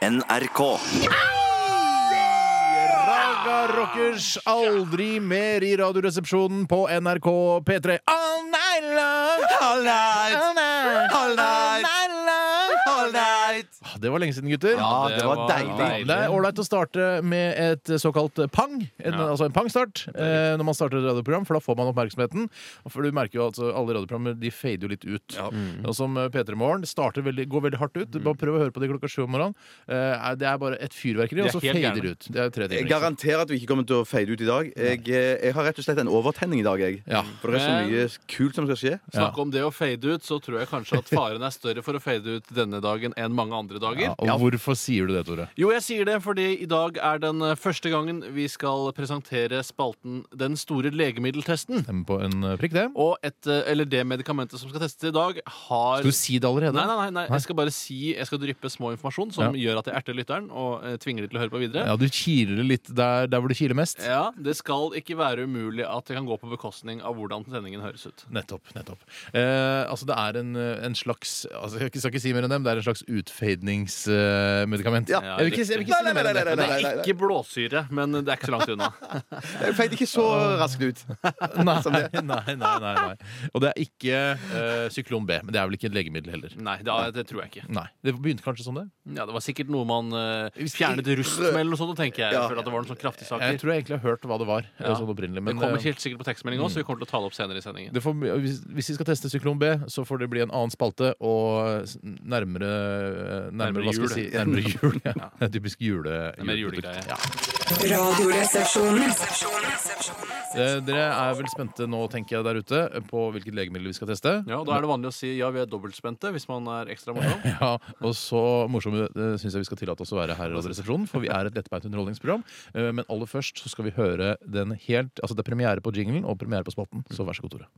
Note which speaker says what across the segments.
Speaker 1: NRK.
Speaker 2: Raga Rockers aldri mer i Radioresepsjonen på NRK P3. All night long!
Speaker 3: All night!
Speaker 2: Det var lenge siden, gutter.
Speaker 3: Ja, det var deilig.
Speaker 2: Det er ålreit å starte med et såkalt pang. En, Altså en pangstart eh, når man starter et radioprogram, for da får man oppmerksomheten. For du merker jo at altså, alle radioprogrammer de fader jo litt ut. Og som eh, P3 Morgen starter veldig, går veldig hardt ut. Bare prøv å høre på det klokka sju om morgenen. Eh, det er bare et fyrverkeri, og
Speaker 4: Det er
Speaker 2: så fader det ut. Det er tre
Speaker 3: Jeg garanterer at du ikke kommer til å fade ut i dag. Jeg, eh, jeg har rett og slett en overtenning i dag. Jeg.
Speaker 2: Ja.
Speaker 3: For det er så mye kult som skal skje.
Speaker 4: Snakk om det å fade ut, så tror jeg kanskje at faren er større for å fade ut denne dagen enn mange andre dager.
Speaker 2: Ja, og hvorfor sier du det, Tore?
Speaker 4: Jo, jeg sier det fordi i dag er den eh, første gangen vi skal presentere spalten Den store legemiddeltesten.
Speaker 2: Stemmer på en eh, prikk, det.
Speaker 4: Og et, eh, eller det medikamentet som skal testes i dag, har
Speaker 2: Skal du si det allerede?
Speaker 4: Nei, nei, nei, nei, jeg skal bare si Jeg skal dryppe små informasjon som
Speaker 2: Ja.
Speaker 4: gjør at jeg erter lytteren og eh, tvinger dem til å høre på videre.
Speaker 2: Ja, Du kiler litt der, der hvor du kiler mest.
Speaker 4: Ja, Det skal ikke være umulig at det kan gå på bekostning av hvordan sendingen høres ut.
Speaker 2: Nettopp. nettopp. Eh, altså Det er en, en slags altså Jeg skal ikke si mer enn dem, det er en slags utfadningsmedikament.
Speaker 3: Ja.
Speaker 2: jeg vil ikke, jeg vil ikke si
Speaker 3: Nei,
Speaker 2: mer enn
Speaker 3: nei,
Speaker 2: det.
Speaker 3: nei, nei,
Speaker 4: Det er ikke blåsyre, men det er ikke så langt unna.
Speaker 3: Jeg feit ikke så raskt ut.
Speaker 2: Nei, nei, nei, nei. Og det er ikke uh, syklon B. Men det er vel ikke et legemiddel heller.
Speaker 4: Nei, det, det tror jeg ikke.
Speaker 2: Nei, Det begynte kanskje sånn, det?
Speaker 4: Ja, Det var sikkert noe man uh, fjernet rust med, eller noe sånt, tenker jeg.
Speaker 3: Ja.
Speaker 4: Føler at det var noen sånn kraftige
Speaker 2: Jeg tror jeg egentlig har hørt hva det var. eh,
Speaker 4: Ja.
Speaker 2: sånn opprinnelig
Speaker 4: Det kommer helt sikkert på tekstmelding også, så vi kommer til å ta det opp senere i sendingen.
Speaker 2: det får, hvis, hvis vi skal teste syklon B, så får det bli en annen spalte og nærmere Nærmere,
Speaker 4: Nærmere
Speaker 2: hva skal jeg
Speaker 4: jul.
Speaker 2: si? Nærmere jul. Ja. Det er Typisk jule,
Speaker 4: mer
Speaker 2: juleprodukt. Ja. Eh, Dere er vel spente nå, tenker jeg, der ute på hvilket legemiddel vi skal teste?
Speaker 4: Ja, og Da er det vanlig å si ja, vi er dobbeltspente hvis man er ekstra morsom.
Speaker 2: Ja, og så morsomme uh, syns jeg vi skal tillate oss å være her i Radioresepsjonen, for vi er et lettbeint underholdningsprogram. Eh, men aller først så skal vi høre den helt Altså det er premiere på jinglen og premiere på spotten, så vær så god, Tore.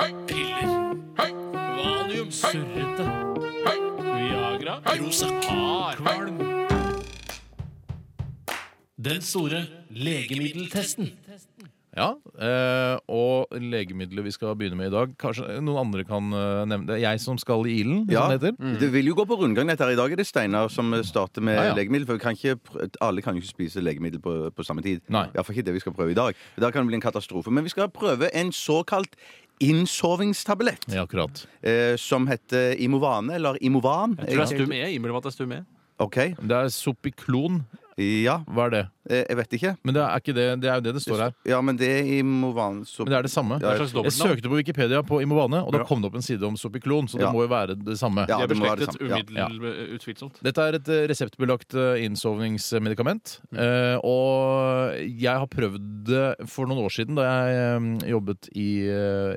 Speaker 4: Hei, Piller. Valium. Surrete. Viagra. Prozac. Kvalm. Den store legemiddeltesten.
Speaker 2: Ja, eh, og legemiddelet vi skal begynne med i dag Kanskje noen andre kan eh, nevne det. Jeg som skal i ilden,
Speaker 3: Ja,
Speaker 2: som det heter.
Speaker 3: Det vil jo gå på rundgang dette her. I dag er det Steinar som starter med
Speaker 2: Ja, ja.
Speaker 3: legemiddel. For vi kan ikke, pr- alle kan jo ikke spise legemiddel på, på samme tid.
Speaker 2: Nei.
Speaker 3: Iallfall ikke det vi skal prøve i dag. I kan det bli en katastrofe. Men vi skal prøve en såkalt innsovingstablett.
Speaker 2: Ja, akkurat.
Speaker 3: Eh, som heter Imovane, eller Imovan.
Speaker 4: Jeg tror det er Stum E. Meg at det er Stum E.
Speaker 3: OK.
Speaker 2: Det er Sopiklon.
Speaker 3: Ja.
Speaker 2: Hva er det?
Speaker 3: Eh, jeg vet ikke.
Speaker 2: Men det er ikke det. Det er jo det det står her.
Speaker 3: Ja, men det er Imovan så...
Speaker 2: Men det er det samme.
Speaker 3: Ja,
Speaker 2: jeg,
Speaker 4: Jeg
Speaker 2: søkte på Wikipedia på Imovane, og da
Speaker 3: Ja.
Speaker 2: kom det opp en side om Sopiklon, så det
Speaker 3: Ja.
Speaker 2: må jo være det samme.
Speaker 3: Ja, det må være det samme. Ja.
Speaker 4: utvilsomt.
Speaker 2: Dette er et eh, reseptbelagt eh, innsovningsmedikament. Eh, og jeg har prøvd det for noen år siden, da jeg jobbet i,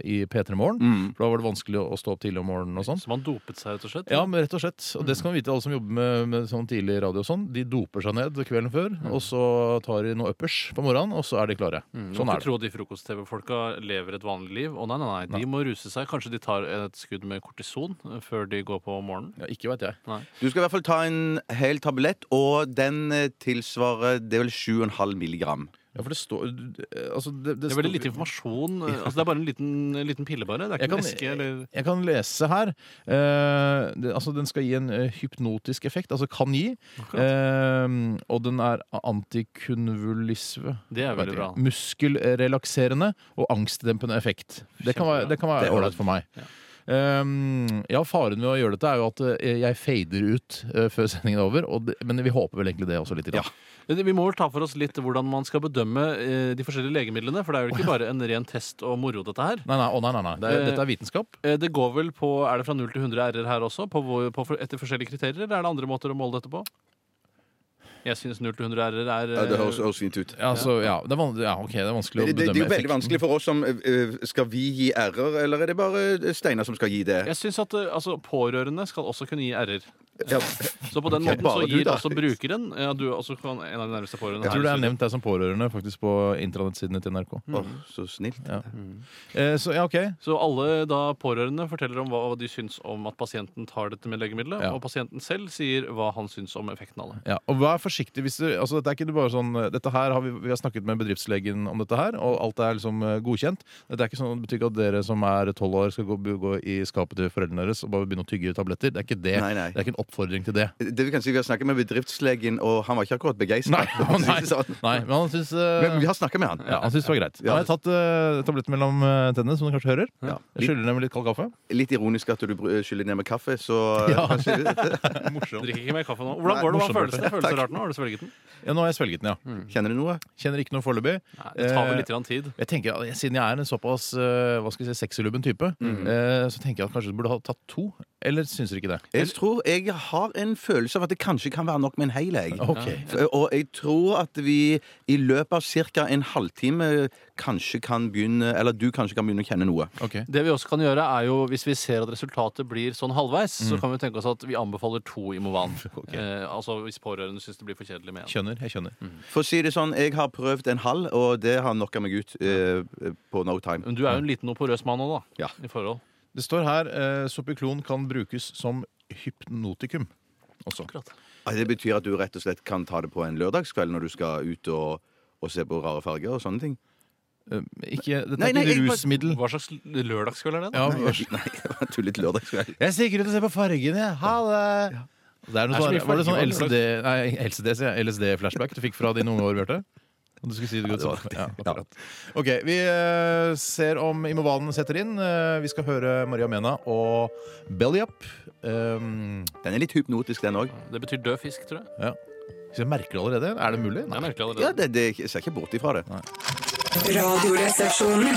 Speaker 2: i P3 Morgen.
Speaker 3: Mm.
Speaker 2: For da var det vanskelig å stå opp tidlig om morgenen og sånn.
Speaker 4: Så man dopet seg, rett og slett?
Speaker 2: Ja, men rett og slett. Og det skal man vite, alle som jobber med, med sånn tidlig radio og sånn. De doper seg ned kvelden før, og så tar de noe uppers på morgenen, og så er de klare.
Speaker 4: Mm,
Speaker 2: Sånn er det.
Speaker 4: tro at de frokost-TV-folka lever et vanlig liv. Å nei, nei, nei, de må ruse seg. Kanskje de tar et skudd med kortison eh, før de går på morgenen.
Speaker 2: Ja, ikke vet jeg.
Speaker 3: Du skal i hvert fall ta en hel tablett, og den eh, tilsvarer Det er vel 7,5 milligram.
Speaker 2: Ja, for det står eh, altså, det,
Speaker 4: Det er veldig lite informasjon. Altså, det er bare en liten, liten pille, bare. Det er ikke
Speaker 2: kan,
Speaker 4: en eske eller
Speaker 2: jeg kan lese her. Uh, det, altså, den skal gi en eh, hypnotisk effekt. Altså kan gi. Uh, og den er Antikunvulisve
Speaker 4: Det er veldig bra.
Speaker 2: Muskelrelakserende og angstdempende effekt. Det kan være, det
Speaker 3: Det
Speaker 2: ålreit for meg.
Speaker 4: Ja.
Speaker 2: Um, ja, Faren ved å gjøre dette er jo at eh, jeg fader ut eh, før sendingen er over. Det, men vi håper vel egentlig det også litt. i dag.
Speaker 4: Ja. Vi må vel ta for oss litt hvordan man skal bedømme eh, de forskjellige legemidlene. For det er jo ikke bare en ren test og moro, dette her.
Speaker 2: Nei, nei, å, nei, nei. Det er, dette er vitenskap.
Speaker 4: Det går vel på, Er det fra 0 til 100 r-er her også, på, på, etter forskjellige kriterier? Eller er det andre måter å måle dette på? Jeg syns 0 til 100 r-er er
Speaker 3: Ja, det
Speaker 4: eh,
Speaker 3: høres, høres fint ut.
Speaker 2: Ja, så, ja, det er, van ja, ok, det er vanskelig å
Speaker 3: Det, det,
Speaker 2: bedømme
Speaker 3: det er jo veldig
Speaker 2: effekten.
Speaker 3: vanskelig for oss som eh, eh, Skal vi gi r-er, eller er det bare Steinar som skal gi det?
Speaker 4: Jeg syns at eh, altså, pårørende skal også kunne gi r-er.
Speaker 3: Ja.
Speaker 4: Så på den måten så gir
Speaker 3: du,
Speaker 4: også brukeren ja, Du også kan en av de nærmeste pårørende
Speaker 2: Jeg tror det er nevnt deg som pårørende faktisk på intranettsidene til NRK.
Speaker 3: Åh, så snilt.
Speaker 2: Ja. Eh, så ja, okay.
Speaker 4: Så alle da pårørende forteller om hva de syns om at pasienten tar dette med legemiddelet,
Speaker 2: Ja.
Speaker 4: og pasienten selv sier hva han syns om effekten av det.
Speaker 2: Ja, og vær forsiktig hvis du, altså Dette er ikke bare sånn dette her har vi, vi har snakket med bedriftslegen om dette her, og alt er liksom eh, godkjent. Dette er ikke sånn, det betyr ikke at dere som er tolv år, skal gå, gå i skapet til foreldrene deres og bare begynne å tygge tabletter. Det er ikke det.
Speaker 3: Nei, nei.
Speaker 2: Det er ikke en oppfordring til det.
Speaker 3: Det vi kan si, vi har snakket med bedriftslegen, og han var ikke akkurat begeistra.
Speaker 2: Nei, nei, nei, men han syns uh,
Speaker 3: Men vi har snakket med han.
Speaker 2: ja, han syns det var greit.
Speaker 3: Han
Speaker 2: har tatt uh, tabletten mellom uh, tennene, som du kanskje hører.
Speaker 3: Ja.
Speaker 2: Jeg skyller ned med litt kald kaffe.
Speaker 3: Litt ironisk at du skyller ned med kaffe, så
Speaker 2: Ja. Morsomt.
Speaker 4: Drikker ikke mer kaffe nå. Hvordan går det? Hva føles det? Føles det rart nå? Har du svelget den?
Speaker 2: Ja, nå har jeg svelget den, ja.
Speaker 3: Kjenner du noe?
Speaker 2: Kjenner ikke noe foreløpig.
Speaker 4: Det tar vel
Speaker 2: Eh,
Speaker 4: litt tid.
Speaker 2: Jeg tenker, Siden jeg er en såpass hva skal jeg si, sexylubben type, mm. så tenker jeg at kanskje du burde ha tatt to. Eller syns dere ikke det?
Speaker 3: Jeg tror jeg har en følelse av at det kanskje kan være nok med en hel egg. Okay. Og jeg tror at vi i løpet av ca. en halvtime kanskje kan begynne Eller du kanskje kan begynne å kjenne noe.
Speaker 2: Okay.
Speaker 4: Det vi også kan gjøre, er jo hvis vi ser at resultatet blir sånn halvveis, så kan vi tenke oss at vi anbefaler to Imovan. eh, altså hvis pårørende syns det blir for kjedelig med en.
Speaker 2: Skjønner. Jeg skjønner.
Speaker 3: For å si det sånn, jeg har prøvd en halv, og det har knocka meg ut eh, på no time.
Speaker 4: Men du er jo en liten og porøs mann òg, da.
Speaker 3: Ja.
Speaker 4: I forhold.
Speaker 2: Det står her eh, Sopiklon kan brukes som hypnotikum. Også.
Speaker 4: Akkurat.
Speaker 3: Ah, Det betyr at du rett og slett kan ta det på en lørdagskveld når du skal ut og, og se på rare farger og sånne ting?
Speaker 2: Eh, ikke, dette
Speaker 3: Nei,
Speaker 2: er
Speaker 3: nei,
Speaker 2: ikke
Speaker 3: jeg
Speaker 2: rusmiddel.
Speaker 4: Hva slags lørdagskveld er det? da?
Speaker 2: Ja,
Speaker 3: Nei,
Speaker 2: vær så-
Speaker 3: nei, det var tullet lørdagskveld.
Speaker 2: Jeg stikker ut og ser på fargene, jeg. Ha det! Det er noe
Speaker 4: Det er så
Speaker 2: sånn,
Speaker 4: mye
Speaker 2: var det sånn
Speaker 4: farger,
Speaker 2: LCD, nei, LCD, sier jeg. LSD-flashback du fikk fra dine unge år, Bjarte? Du skulle si det godt
Speaker 3: Ja,
Speaker 2: sånn. Ja, akkurat. OK. Vi eh, ser om Imovanen setter inn. Eh, vi skal høre Maria Mena og Belly Up. Um,
Speaker 3: Den er litt hypnotisk, den òg.
Speaker 4: Det betyr død fisk, tror jeg.
Speaker 2: ja. Så jeg merker det allerede. Er det mulig?
Speaker 4: Allerede.
Speaker 3: Ja, det, det, jeg ser ikke bort ifra det.
Speaker 5: Radioresepsjonen.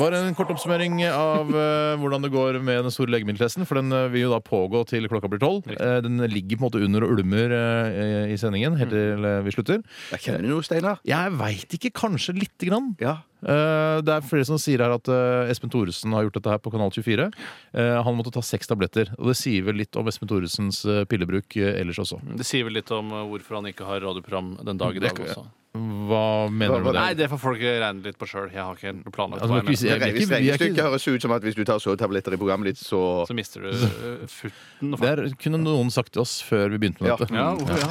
Speaker 2: Bare en kort oppsummering av eh, hvordan det går med den store legemiddeltesten. For den eh, vil jo da pågå til klokka blir tolv. Eh, den ligger på en måte under og ulmer eh, i sendingen helt til eh, vi slutter.
Speaker 3: Jeg kjenner du noe, Steinar?
Speaker 2: Jeg veit ikke. Kanskje lite grann.
Speaker 3: Ja.
Speaker 2: Eh, det er flere som sier her at eh, Espen Thoresen har gjort dette her på Kanal 24. Eh, han måtte ta seks tabletter. Og det sier vel litt om Espen Thoresens eh, pillebruk eh, ellers også.
Speaker 4: Det sier vel litt om uh, hvorfor han ikke har radioprogram den dag i dag
Speaker 2: kan-
Speaker 4: også.
Speaker 2: Hva mener du med det?
Speaker 4: Nei, det får folk regne litt på sjøl. Jeg har ikke planlagt
Speaker 2: Altså,
Speaker 4: hva jeg mener.
Speaker 2: er
Speaker 3: Regnestykket høres ut som at hvis du tar sovetabletter i programmet ditt, så
Speaker 4: Så mister du uh, futten.
Speaker 2: Det kunne noen sagt til oss før vi begynte med
Speaker 3: Ja.
Speaker 2: dette.
Speaker 4: Ja, hvorfor, ja.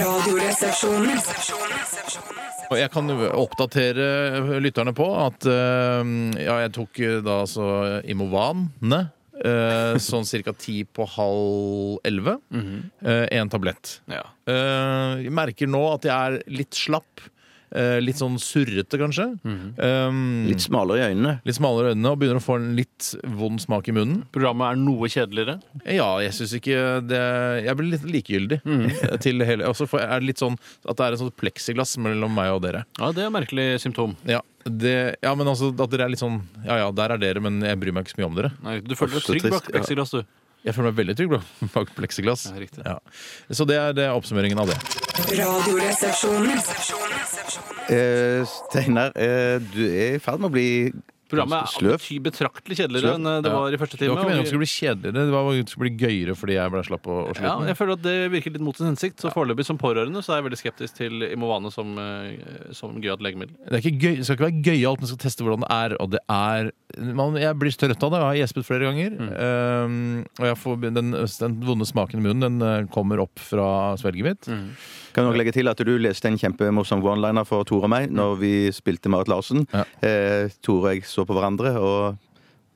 Speaker 5: Radioresepsjonen.
Speaker 2: Og jeg kan jo oppdatere lytterne på at eh, ja, jeg tok eh, da altså Imovane. Eh, sånn ca. ti på halv elleve. Én tablett.
Speaker 4: ja.
Speaker 2: Uh, jeg merker nå at jeg er litt slapp. Eh, litt sånn surrete, kanskje. Um,
Speaker 3: litt smalere i øynene.
Speaker 2: litt smalere i øynene, og begynner å få en litt vond smak i munnen.
Speaker 4: Programmet er noe kjedeligere.
Speaker 2: Ja, jeg syns ikke det Jeg blir litt likegyldig mm. til hele Og så er det litt sånn at det er en sånn pleksiglass mellom meg og dere.
Speaker 4: Ja, Det er et merkelig symptom.
Speaker 2: Ja, det, ja, men altså at dere er litt sånn Ja ja, der er dere, men jeg bryr meg ikke så mye om dere.
Speaker 4: Nei, du føler deg trygg bak pleksiglass, du.
Speaker 2: Jeg føler meg veldig trygg bak- pleksiglass.
Speaker 4: Ja, riktig.
Speaker 2: Ja. Så det er, det er oppsummeringen av det.
Speaker 5: Radioresepsjonen.
Speaker 3: Eh, Steinar, eh, du er i ferd med å bli
Speaker 4: Programmet er bety- betraktelig kjedeligere
Speaker 3: Sløv.
Speaker 4: enn uh, det var i første
Speaker 2: Det var ikke meningen at det skulle bli kjedeligere, det var at det skulle bli gøyere fordi jeg ble slapp og, og
Speaker 4: Ja, jeg føler at det virker litt mot sin hensikt. Så foreløpig som pårørende så er jeg veldig skeptisk til Imovane som, uh, som gøyalt legemiddel.
Speaker 2: Det, er ikke gøy, det skal ikke være gøyalt, men skal teste hvordan det er. Og det er man, Jeg blir trøtt av det. Jeg har gjespet flere ganger. Um, og jeg får, den, den vonde smaken i munnen den eh, kommer opp fra svelget mitt.
Speaker 3: Kan også legge til at du leste en kjempemorsom one-liner for Tore og meg når vi spilte Marit Larsen.
Speaker 2: Ja.
Speaker 3: Eh, Tore og jeg så på hverandre og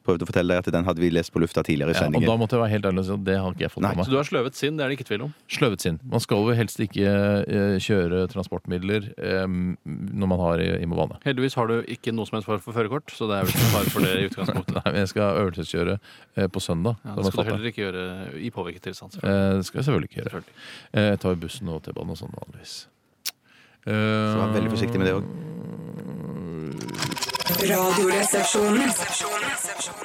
Speaker 3: prøvde å fortelle deg at den hadde vi lest på lufta tidligere i
Speaker 2: Ja, og
Speaker 3: sendingen.
Speaker 2: da måtte jeg være helt ærlig og si at det har ikke jeg fått
Speaker 3: Nei.
Speaker 2: med
Speaker 4: Så du har sløvet sinn, det er det ikke tvil om.
Speaker 2: Sløvet sinn. Man skal jo helst ikke eh, kjøre transportmidler eh, når man har i- Imovane.
Speaker 4: Heldigvis har du ikke noe som helst form for førerkort, så det er vel ikke fare for det i utgangspunktet.
Speaker 2: Nei, men jeg skal øvelseskjøre eh, på søndag.
Speaker 4: Ja,
Speaker 2: Da må
Speaker 4: det
Speaker 2: jeg
Speaker 4: skal du
Speaker 2: fatte.
Speaker 4: heller ikke gjøre i påvirket tilstand. selvfølgelig.
Speaker 2: Eh, det skal jeg selvfølgelig ikke gjøre.
Speaker 4: Selvfølgelig.
Speaker 2: Eh, Jeg tar jo bussen og T-banen og sånn vanligvis. Eh,
Speaker 3: Så vær veldig forsiktig med det òg.
Speaker 5: Radioresepsjonen.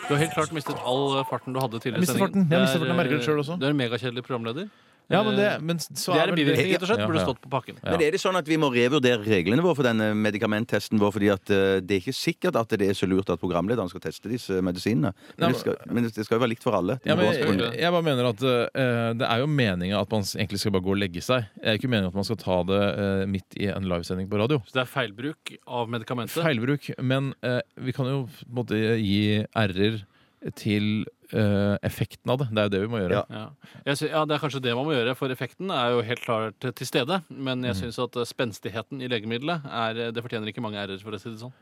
Speaker 4: Du har helt klart mistet all farten du hadde tidligere i
Speaker 2: Jeg mistet
Speaker 4: sendingen.
Speaker 2: farten. Jeg mistet farten. Jeg merker det selv også.
Speaker 4: Du er en megakjedelig programleder.
Speaker 2: Ja, men det, men så
Speaker 4: Det er en
Speaker 2: vel
Speaker 4: bivirkning, rett og slett.
Speaker 2: Ja,
Speaker 4: Burde stått på pakken.
Speaker 2: Ja.
Speaker 3: Men er det sånn at vi må revurdere reglene våre for denne medikamenttesten vår? fordi at eh, det er ikke sikkert at det er så lurt at programlederen skal teste disse medisinene.
Speaker 2: Nei,
Speaker 3: Men det skal, men det skal jo være likt for alle.
Speaker 2: Ja, men, jeg, jeg bare mener at eh, Det er jo meninga at man egentlig skal bare gå og legge seg. Det er ikke meningen at man skal ta det eh, midt i en livesending på radio.
Speaker 4: Så det er feilbruk av medikamentet.
Speaker 2: Feilbruk. Men eh, vi kan jo på en måte gi r-er til eh, effekten av det. Det er jo det vi må gjøre.
Speaker 3: Ja.
Speaker 4: Ja. Synes, ja, Det er kanskje det man må gjøre, for effekten er jo helt klart til stede. Men
Speaker 2: Mm.
Speaker 4: jeg syns at eh, spenstigheten i legemiddelet er, det fortjener ikke mange r-er, for å si det sånn.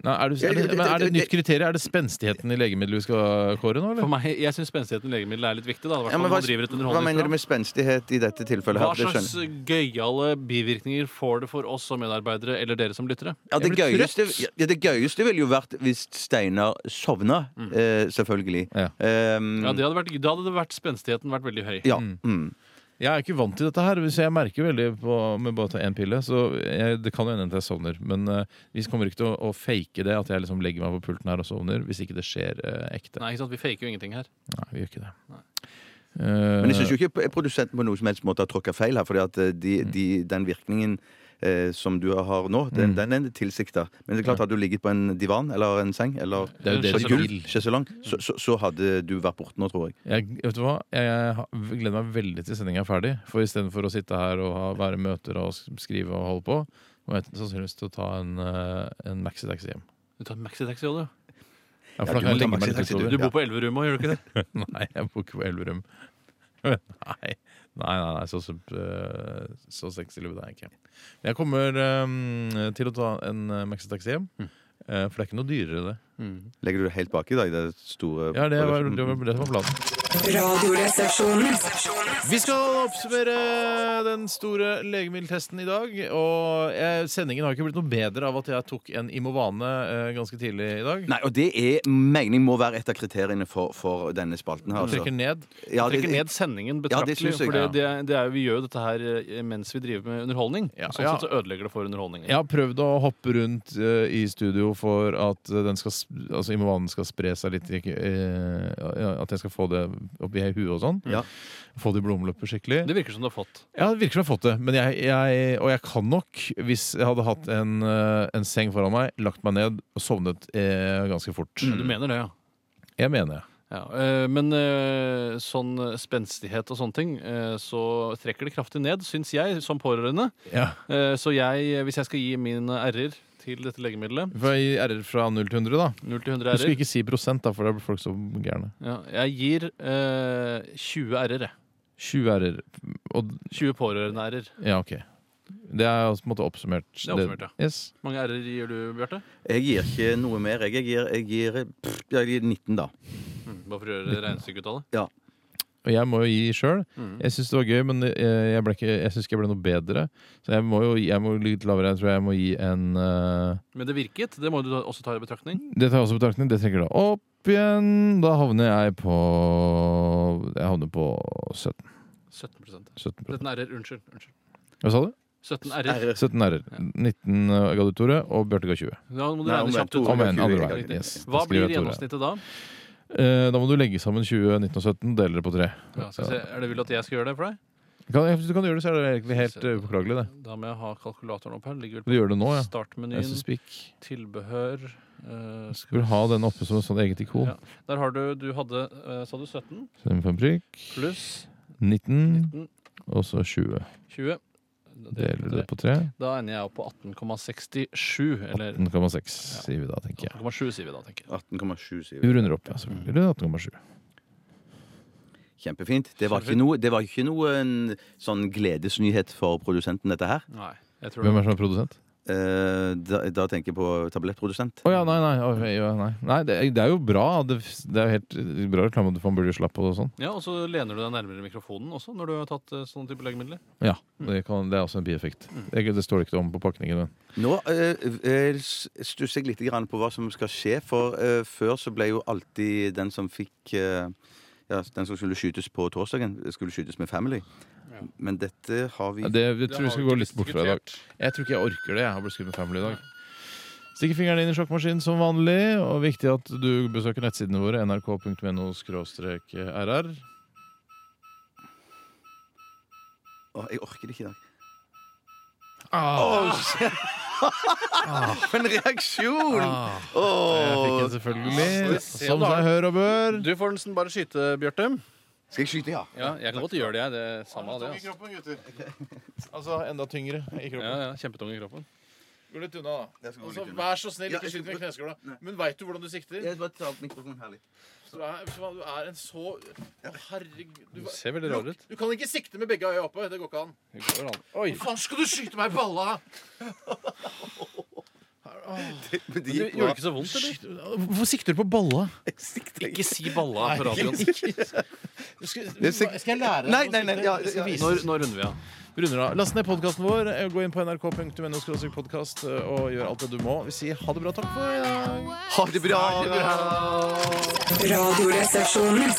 Speaker 2: Nei, er, du, er, det, men er det et nytt kriterium? Er det spenstigheten i legemiddelet vi skal kåre nå,
Speaker 4: For meg, Jeg syns spenstigheten i legemiddelet er litt viktig. da,
Speaker 3: Ja, men hva,
Speaker 4: man driver et
Speaker 3: hva mener du med spenstighet i dette tilfellet?
Speaker 4: Hva
Speaker 3: her? Det
Speaker 4: slags gøyale bivirkninger får det for oss som medarbeidere eller dere som lyttere?
Speaker 3: Ja, det, gøyeste, ja, det gøyeste ville jo vært hvis Steinar sovna, eh, selvfølgelig.
Speaker 2: Ja.
Speaker 3: Um,
Speaker 4: Ja, det hadde vært, Da hadde det vært spenstigheten vært veldig høy.
Speaker 3: ja. Mm.
Speaker 2: Jeg er ikke vant til dette her, så jeg merker veldig på med bare å ta én pille. Så jeg, det kan jo hende at jeg sovner. Men uh, vi kommer ikke til å, å fake det, at jeg liksom legger meg på pulten her og sovner, hvis ikke det skjer uh, ekte. Nei.
Speaker 4: Ikke sant? Vi faker jo ingenting her.
Speaker 2: Nei, vi gjør ikke det.
Speaker 4: Nei.
Speaker 2: Eh,
Speaker 3: Men jeg syns jo ikke produsenten på noen som helst måte har tråkka feil her. fordi at eh, de, de, den virkningen eh, som du har nå, den,
Speaker 2: Mm.
Speaker 3: den er tilsikta. Men det er klart, hadde du ligget på en divan eller en seng eller
Speaker 2: Det er jo det
Speaker 3: et gulv,
Speaker 2: vil.
Speaker 3: sjeselong, så, så, så hadde du vært borte nå, tror jeg.
Speaker 2: Jeg, vet du hva? Jeg gleder meg veldig til sendinga er ferdig. For istedenfor å sitte her og ha, være i møter og sk- skrive og holde på, må jeg sannsynligvis til å ta en, eh, en maxitaxi hjem.
Speaker 4: Du tar maxitaxi òg, du.
Speaker 2: Ja, for
Speaker 3: du
Speaker 2: kan
Speaker 3: må ta
Speaker 2: legge meg litt
Speaker 3: maxitaxi,
Speaker 2: utover.
Speaker 4: Du bor på Elverum òg, gjør du ikke det?
Speaker 2: Nei, jeg bor ikke på Elverum. Nei, nei, nei, nei så, så, eh, sexy lue er jeg ikke. Jeg kommer um, til å ta en uh, maxitaxi hjem. eh, for det er ikke noe dyrere, det.
Speaker 3: Legger du det helt baki i dag, det store
Speaker 2: Ja, det var det, var, det som var planen.
Speaker 5: Radioresepsjonen.
Speaker 2: Vi skal oppsummere den store legemiddeltesten i dag. Og jeg, sendingen har ikke blitt noe bedre av at jeg tok en Imovane eh, ganske tidlig i dag.
Speaker 3: Nei, og det er mening må være et av kriteriene for, for denne spalten her.
Speaker 2: Du trekker
Speaker 3: Altså.
Speaker 2: ned.
Speaker 3: Ja, det-
Speaker 4: Trekker ned sendingen betraktelig.
Speaker 3: Ja,
Speaker 4: for det, det, det er, vi gjør jo dette her eh, mens vi driver med underholdning.
Speaker 2: Ja,
Speaker 4: sånn
Speaker 2: ja.
Speaker 4: sett så ødelegger det for underholdningen.
Speaker 2: Jeg har prøvd å hoppe rundt uh, i studio for at eh, den skal, sp- altså Imovanen skal spre seg litt. ikke, eh, at jeg skal få det opp i huet og sånn.
Speaker 3: Ja.
Speaker 2: Få det i blodomløpet skikkelig.
Speaker 4: Det virker som du har fått.
Speaker 2: Ja, det virker som jeg har fått det. Men jeg, jeg, og jeg kan nok, hvis jeg hadde hatt en, eh, en seng foran meg, lagt meg ned og sovnet eh, ganske fort.
Speaker 4: Du mener det, ja.
Speaker 2: Jeg mener det.
Speaker 4: Ja, eh, men eh, sånn spenstighet og sånne ting, eh, så trekker det kraftig ned, syns jeg, som pårørende.
Speaker 2: Ja.
Speaker 4: Eh, Så jeg, hvis jeg skal gi mine r-er til dette legemiddelet,
Speaker 2: får gi RR fra 0 til 100, da.
Speaker 4: 0 til 100
Speaker 2: Du skal
Speaker 4: r-er,
Speaker 2: ikke si prosent, da, for da blir folk så gærne.
Speaker 4: ja, jeg gir eh, 20 r-er. jeg.
Speaker 2: 20 RR. Og
Speaker 4: 20 pårørende-r-er.
Speaker 2: ja, OK. Det er altså på en måte oppsummert.
Speaker 4: Det er oppsummert, ja.
Speaker 2: Yes.
Speaker 4: Hvor mange r-er gir du, Bjarte?
Speaker 3: Jeg gir ikke noe mer. Jeg gir, jeg gir, pff, jeg gir 19, da.
Speaker 4: Mm, Bare for å gjøre regnestykketallet. det.
Speaker 2: Og jeg må jo gi sjøl.
Speaker 4: Mm.
Speaker 2: Jeg syns det var gøy, men eh, jeg, ble ikke, jeg syns ikke jeg ble noe bedre. Så jeg må jo jeg må litt lavere. Jeg tror jeg må gi en uh...
Speaker 4: Men det virket. Det må du også ta i betraktning.
Speaker 2: Det tar jeg også i betraktning. Det trekker da opp igjen. Da havner jeg på Jeg havner på 17.
Speaker 4: 17
Speaker 2: 17,
Speaker 4: 17 r-er. Unnskyld. unnskyld.
Speaker 2: Hva sa du?
Speaker 4: 17 r-er.
Speaker 2: 17 r-er. 19 ga du, Tore, og Bjarte ga 20.
Speaker 4: Da må du regne kjapt ut.
Speaker 3: Tore
Speaker 2: Om
Speaker 3: ga
Speaker 2: en
Speaker 3: 20,
Speaker 2: andre
Speaker 3: jeg ga
Speaker 2: vei.
Speaker 3: 19.
Speaker 2: Yes. Da
Speaker 4: Hva blir gjennomsnittet da?
Speaker 2: Eh, da må du legge sammen 20, 19 og 17, dele det på tre.
Speaker 4: Ja. Er det vil at jeg skal gjøre det for deg?
Speaker 2: Kan, hvis du kan gjøre det, så er det egentlig helt eh, upåklagelig, det.
Speaker 4: Da må jeg ha kalkulatoren opp her. Ligger
Speaker 2: Du
Speaker 4: vel
Speaker 2: gjør det nå, ja.
Speaker 4: startmenyen. Tilbehør Uh,
Speaker 2: Skal du ha den oppe som et sånt eget ikon?
Speaker 4: Ja. Der har du Du hadde uh, Sa du 17
Speaker 2: Stem for en prikk.
Speaker 4: pluss
Speaker 2: 19,
Speaker 4: 19,
Speaker 2: og så 20.
Speaker 4: 20. Deler
Speaker 2: du det på tre.
Speaker 4: Da ender jeg opp på 18,67. Eller
Speaker 2: 18,6 sier vi da, tenker jeg.
Speaker 4: 18,7 sier vi da, tenker jeg.
Speaker 3: 18,7 sier
Speaker 2: Vi
Speaker 3: vi.
Speaker 2: runder opp, ja. Det er 18,7.
Speaker 3: Kjempefint. Det var ikke noe, det var ikke noe en sånn gledesnyhet for produsenten, dette her.
Speaker 4: Nei. Jeg tror
Speaker 2: Hvem er som er produsent?
Speaker 3: Eh, da, da tenker jeg på tablettprodusent.
Speaker 2: Å ja, nei, nei. Oh, ja, nei. nei det, det er jo bra. Det, det er jo helt bra reklame at man burde slappe og sånn.
Speaker 4: Ja, Og så lener du deg nærmere mikrofonen også når du har tatt eh, sånne type legemidler.
Speaker 2: Ja, det, kan, det er også en bieffekt. Det, det står det ikke om på pakningen. Men.
Speaker 3: Nå eh, eh, stusser jeg litt grann på hva som skal skje, for eh, før så ble jo alltid den som fikk eh, ja, Den som skulle skytes på torsdagen, skulle skytes med Family. Men dette har vi
Speaker 2: Ja, det, jeg tror vi skal gå litt bort fra i dag. Jeg tror ikke jeg orker det. Jeg har blitt skutt med Family i dag. Stikker fingeren inn i sjokkmaskinen som vanlig. Og viktig at du besøker nettsidene våre nrk.no rr.
Speaker 3: Å, jeg orker det ikke i dag.
Speaker 2: Ah,
Speaker 3: For en reaksjon!
Speaker 2: ah.
Speaker 3: Åh.
Speaker 2: Jeg fikk den selvfølgelig.
Speaker 4: Se
Speaker 2: Som seg hør og bør.
Speaker 4: Du får den bare skyte, Bjarte.
Speaker 3: Skal jeg skyte, ja?
Speaker 4: Ja, jeg kan godt gjøre det, jeg. Det er samme av det. Altså.
Speaker 2: kroppen, gutter. Altså enda tyngre i kroppen.
Speaker 4: Ja, ja, Kjempetung i kroppen.
Speaker 2: Gå litt unna, da.
Speaker 3: Jeg skal gå
Speaker 2: Altså,
Speaker 3: litt unna.
Speaker 2: vær så snill,
Speaker 3: Ja,
Speaker 2: ikke
Speaker 3: jeg
Speaker 2: skyt med
Speaker 3: skal-
Speaker 2: kneskåla. Men veit du hvordan du sikter?
Speaker 3: Jeg bare tar opp mikrofonen her litt.
Speaker 2: Du er, du er en så Herregud. Du,
Speaker 4: Du ser veldig rar ut.
Speaker 2: du kan ikke sikte med begge øya oppe. Det går ikke an.
Speaker 4: Det går an. Oi!
Speaker 2: Hvor faen skal du skyte meg i balla?
Speaker 3: Det, men det
Speaker 4: Det
Speaker 3: gikk
Speaker 4: gjorde
Speaker 3: bra.
Speaker 4: ikke så vondt, eller?
Speaker 2: Hvorfor sikter du på balla?
Speaker 4: Ikke si balla på radioen.
Speaker 2: Skal,
Speaker 3: Det er sikk-
Speaker 2: skal jeg lære deg
Speaker 3: Nei,
Speaker 2: å
Speaker 3: nei, nei,
Speaker 2: sikte?
Speaker 3: ja,
Speaker 2: Jeg skal
Speaker 3: ja.
Speaker 2: vise.
Speaker 4: Når, når runder vi av?
Speaker 2: Vi runder av. Last ned podkasten vår. eh, Gå inn på nrk.no podkast og gjør alt det du må. Vi sier ha det bra. Takk for i dag.
Speaker 3: Ha det bra!
Speaker 5: Radioresepsjonen.